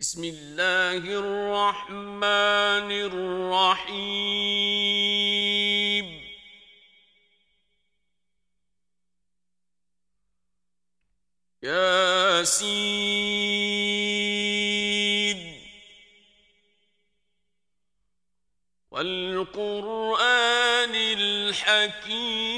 بسم الله الرحمن الرحيم. يا سيد والقرآن الحكيم.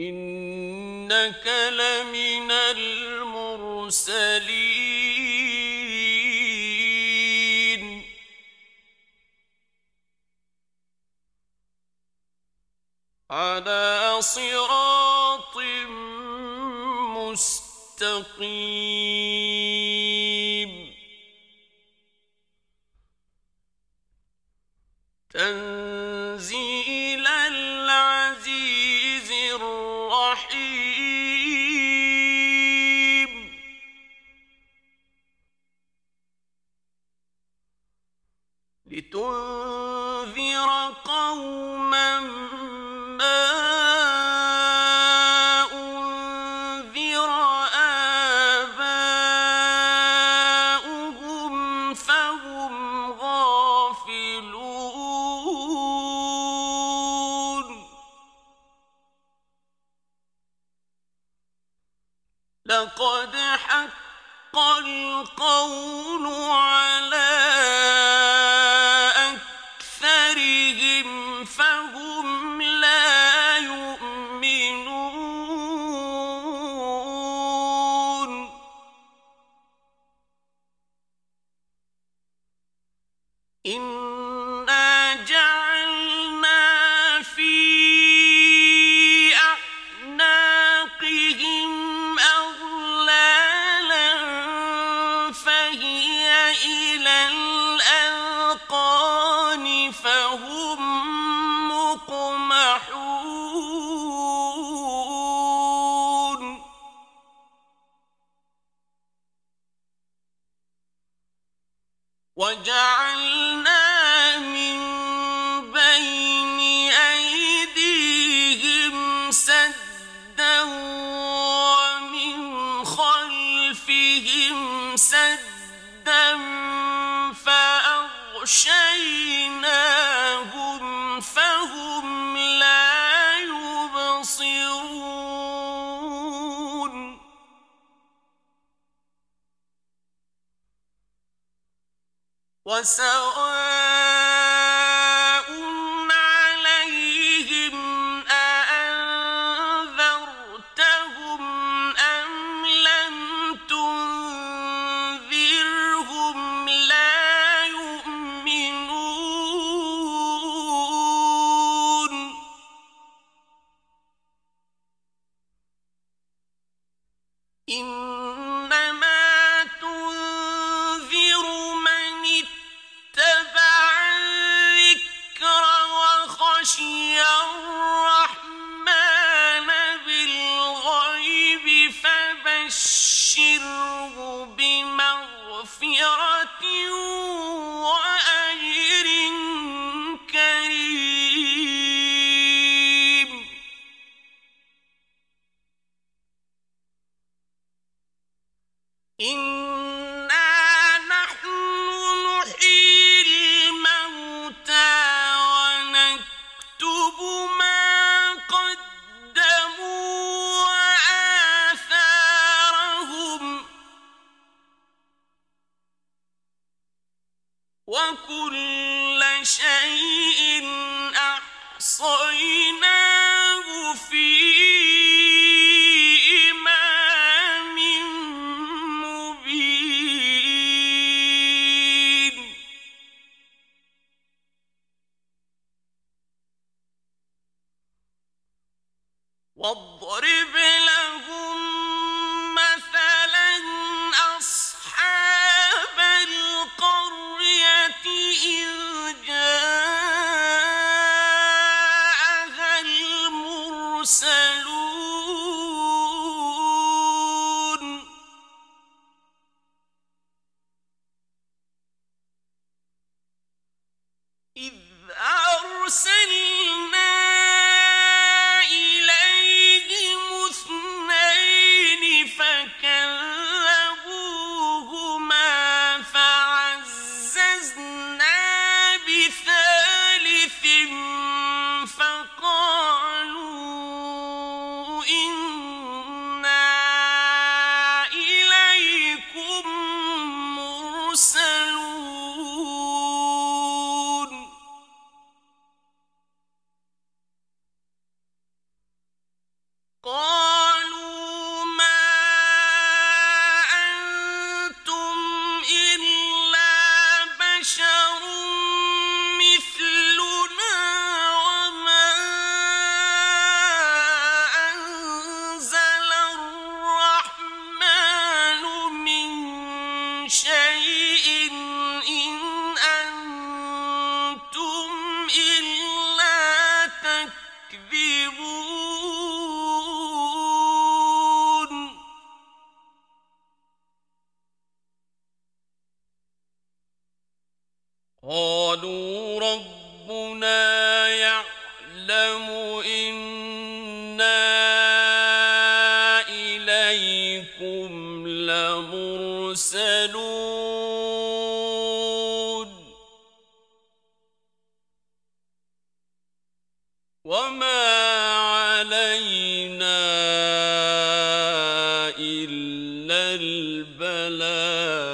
إنك لمن المرسلين. على صراط مستقيم. إن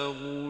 تبتغوا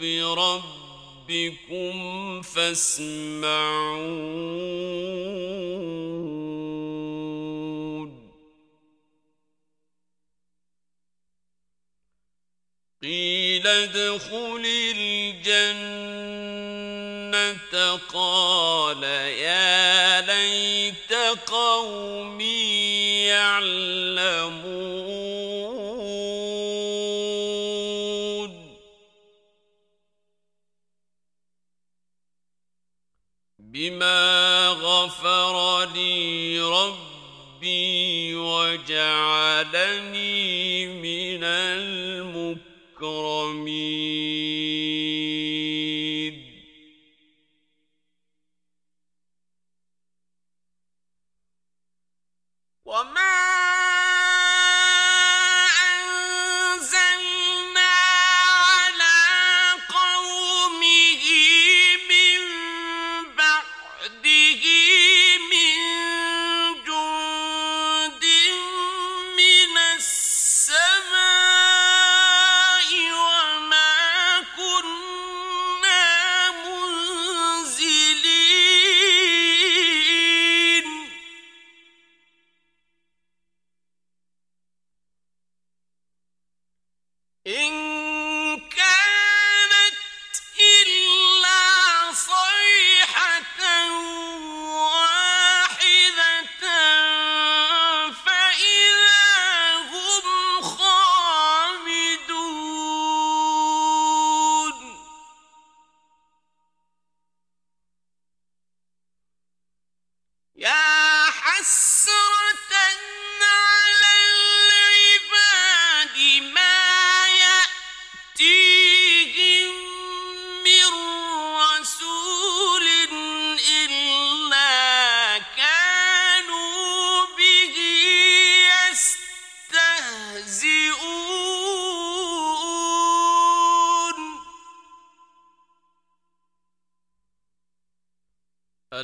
بربكم فاسمعون. قيل ادخل الجنة. قال يا ليت قومي يعلمون. غفر لي ربي وجعلني من المكرمين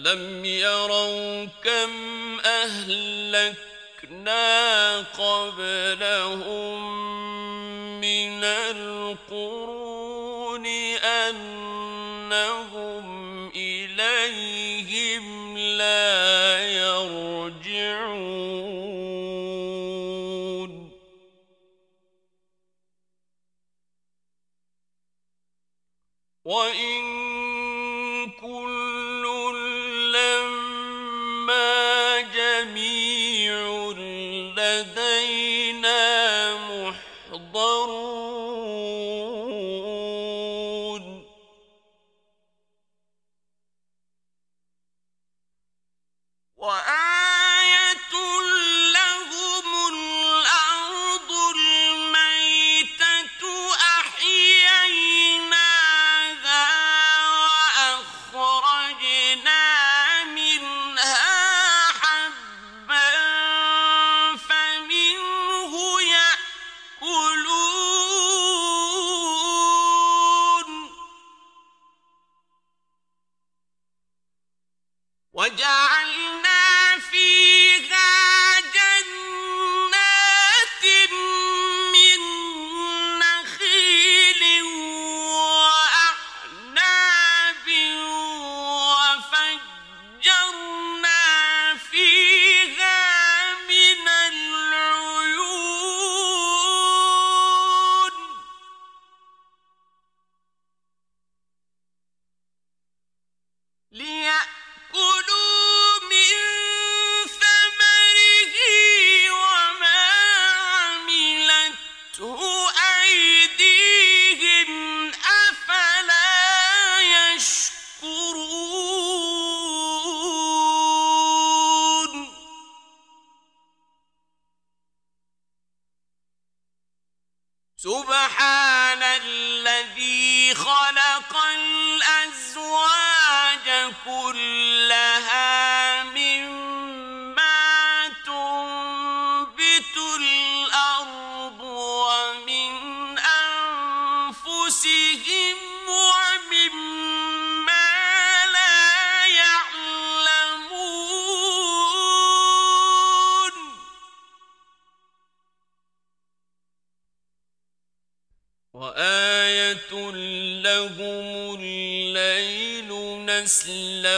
ألم يروا كم أهلكنا قبلهم من القرون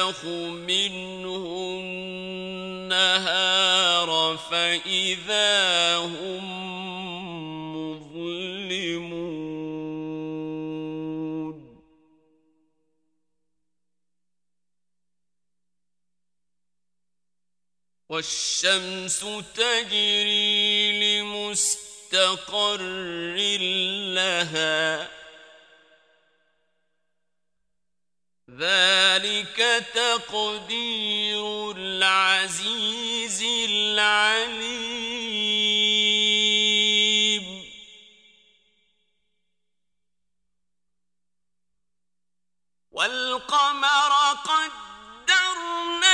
ينسخ منه النهار فإذا هم مظلمون والشمس تجري لمستقر لها ذلك تقدير العزيز العليم. والقمر قدرناه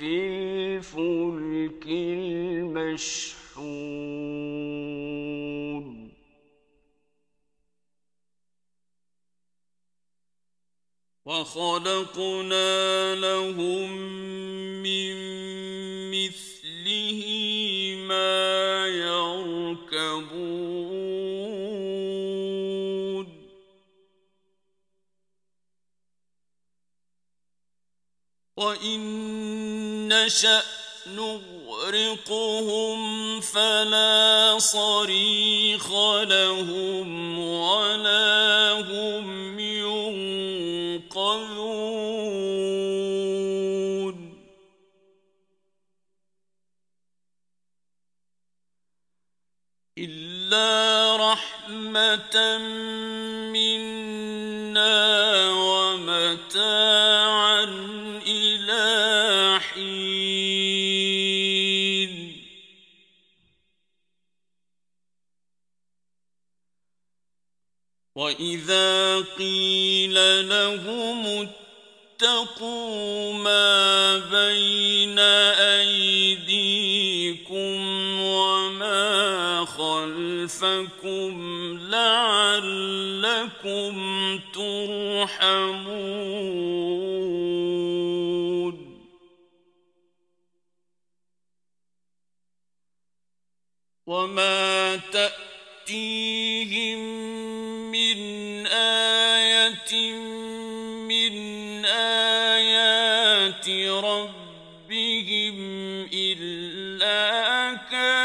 في الفلك المشحون. وخلقنا لهم من مثله ما يركبون. وإن نشأ نغرقهم فلا صريخ لهم ولا هم ينقذون. إلا رحمة منا ومتاعا وإذا قيل لهم اتقوا ما بين أيديكم وما خلفكم لعلكم ترحمون وما تأتيهم من آية من آيات ربهم إلا كانوا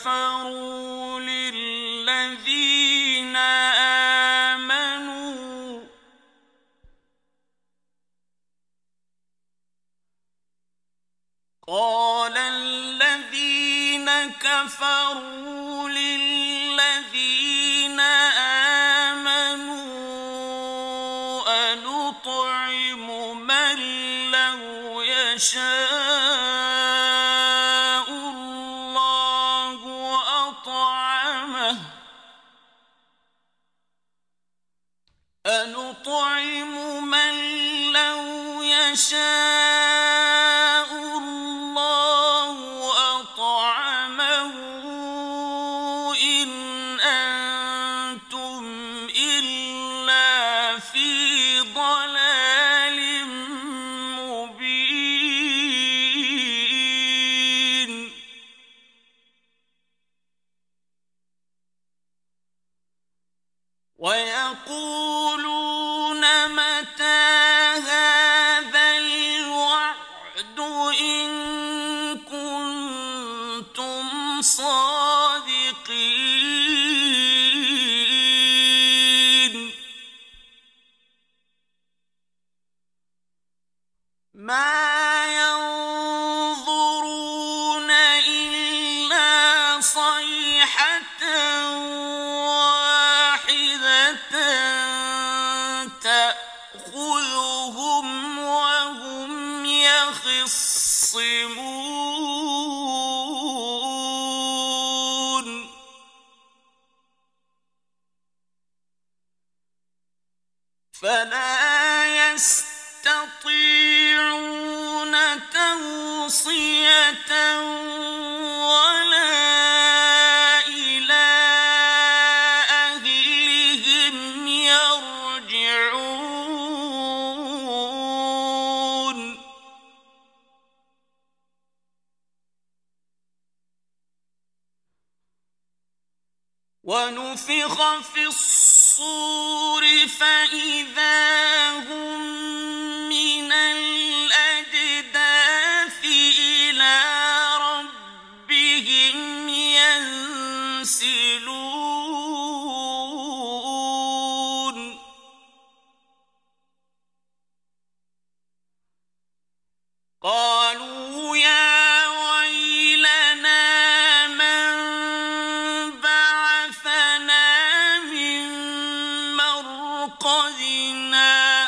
كفروا للذين آمنوا. قال الذين كفروا يشاء فلا يستطيعون توصية ولا إلى أهلهم يرجعون. ونفخ في الصور فإذا وَقِنَا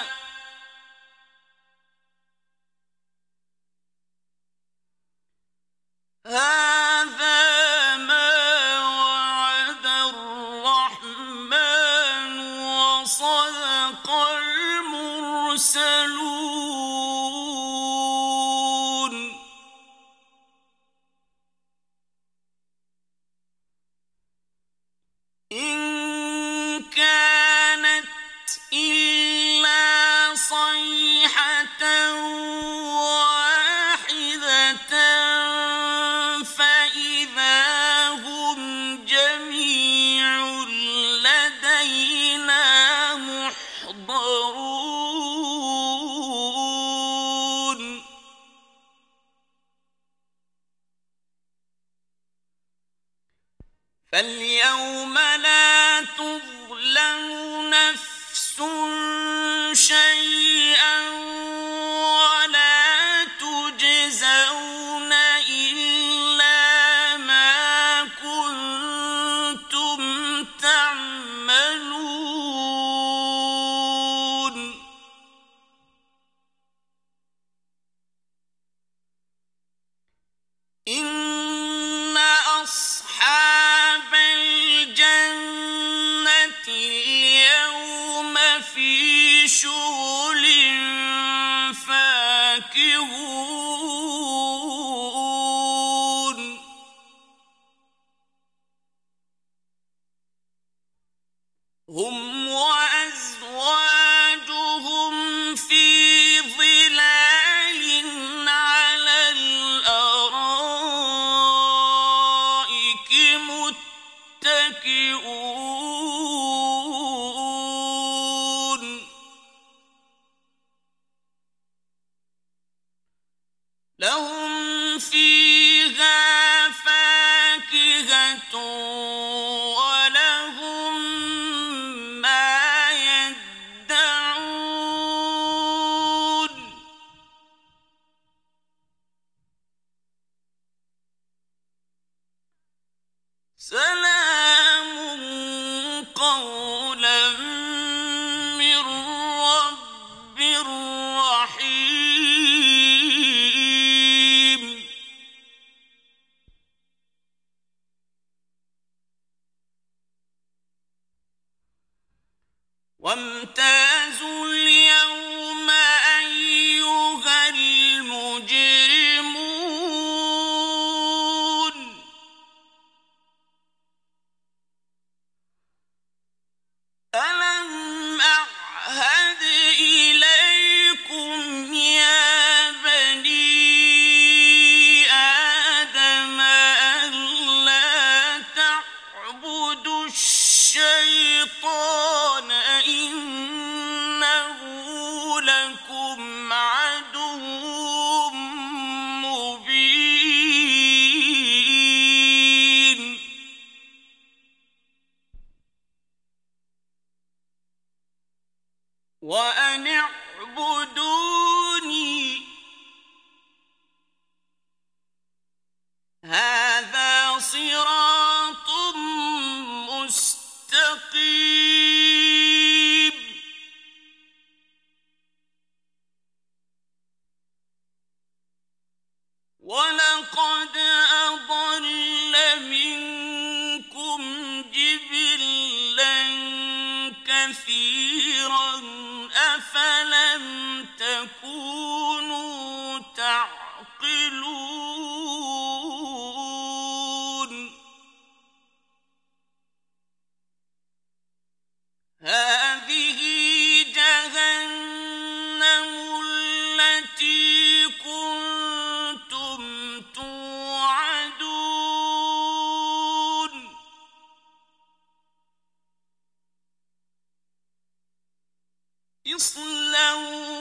اصلوا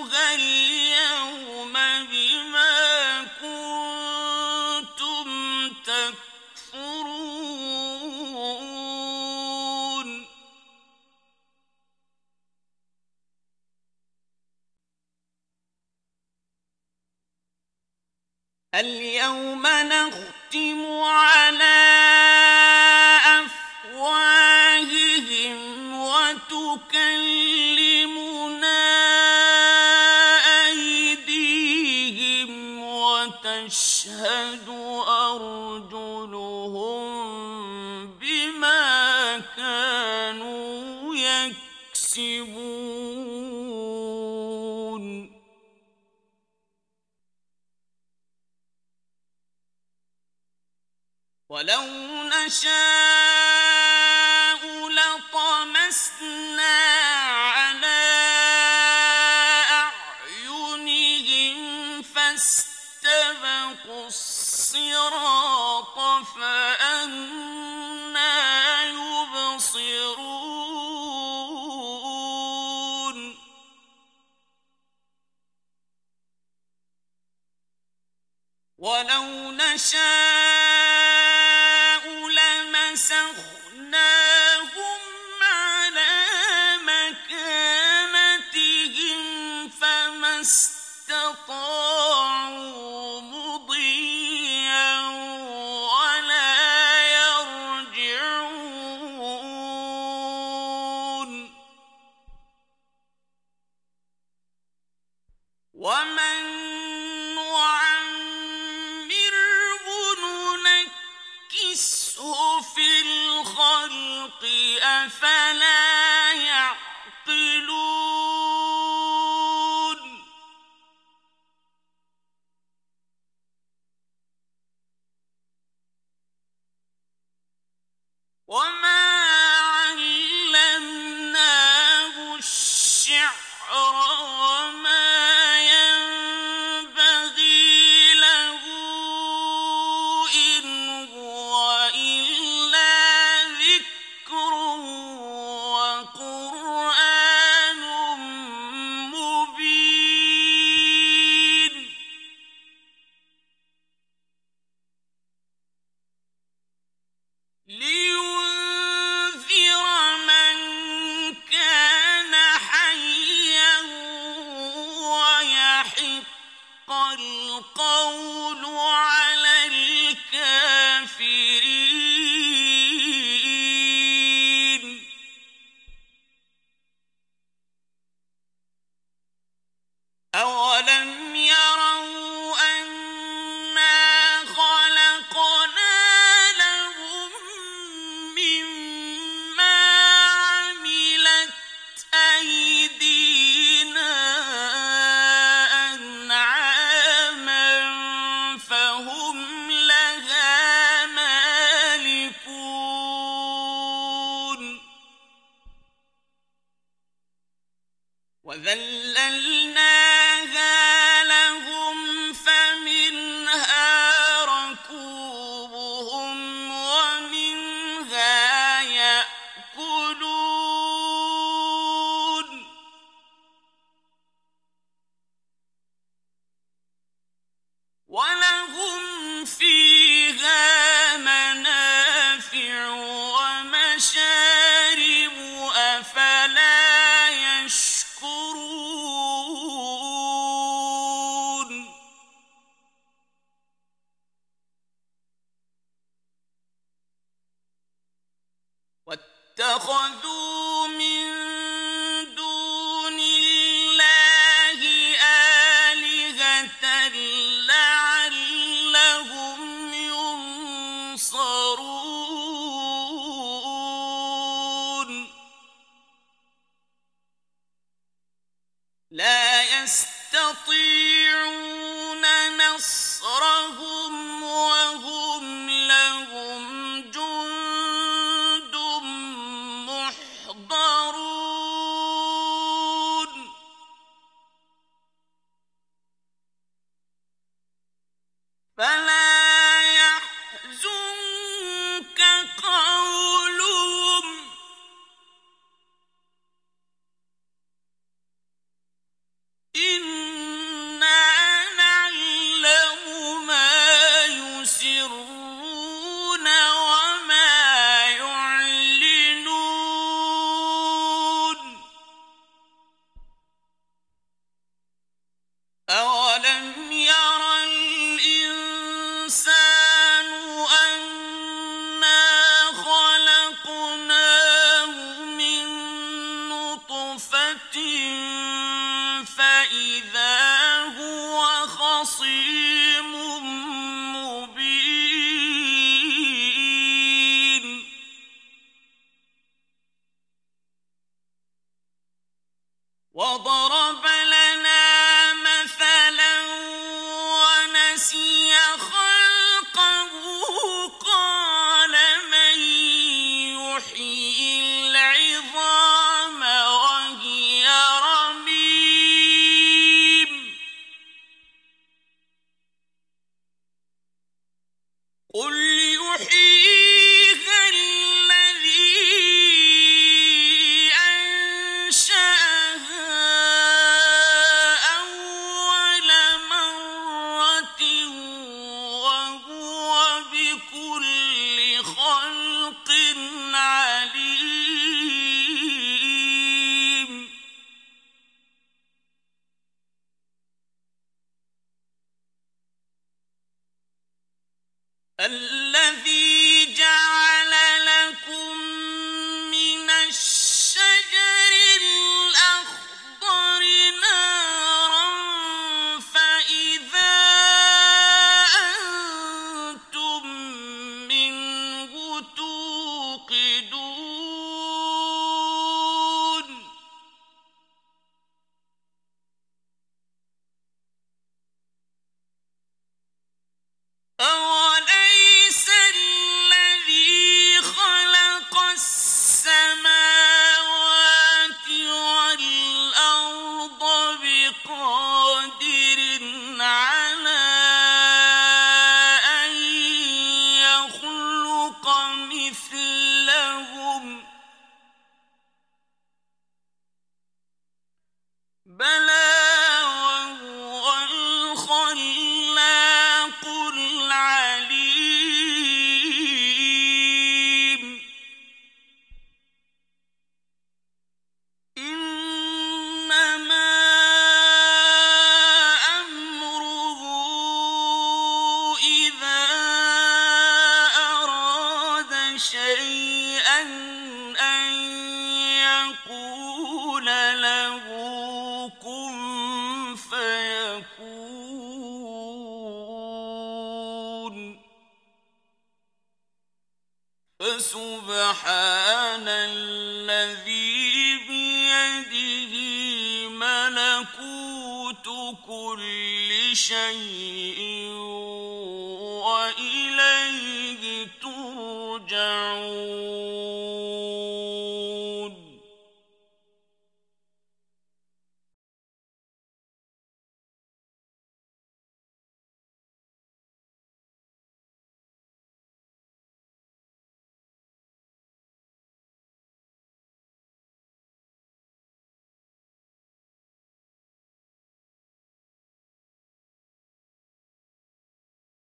نشاء لطمسنا على أعينهم فاستبقوا الصراط فأنا يبصرون. ولو نشاء إن شيء وإليه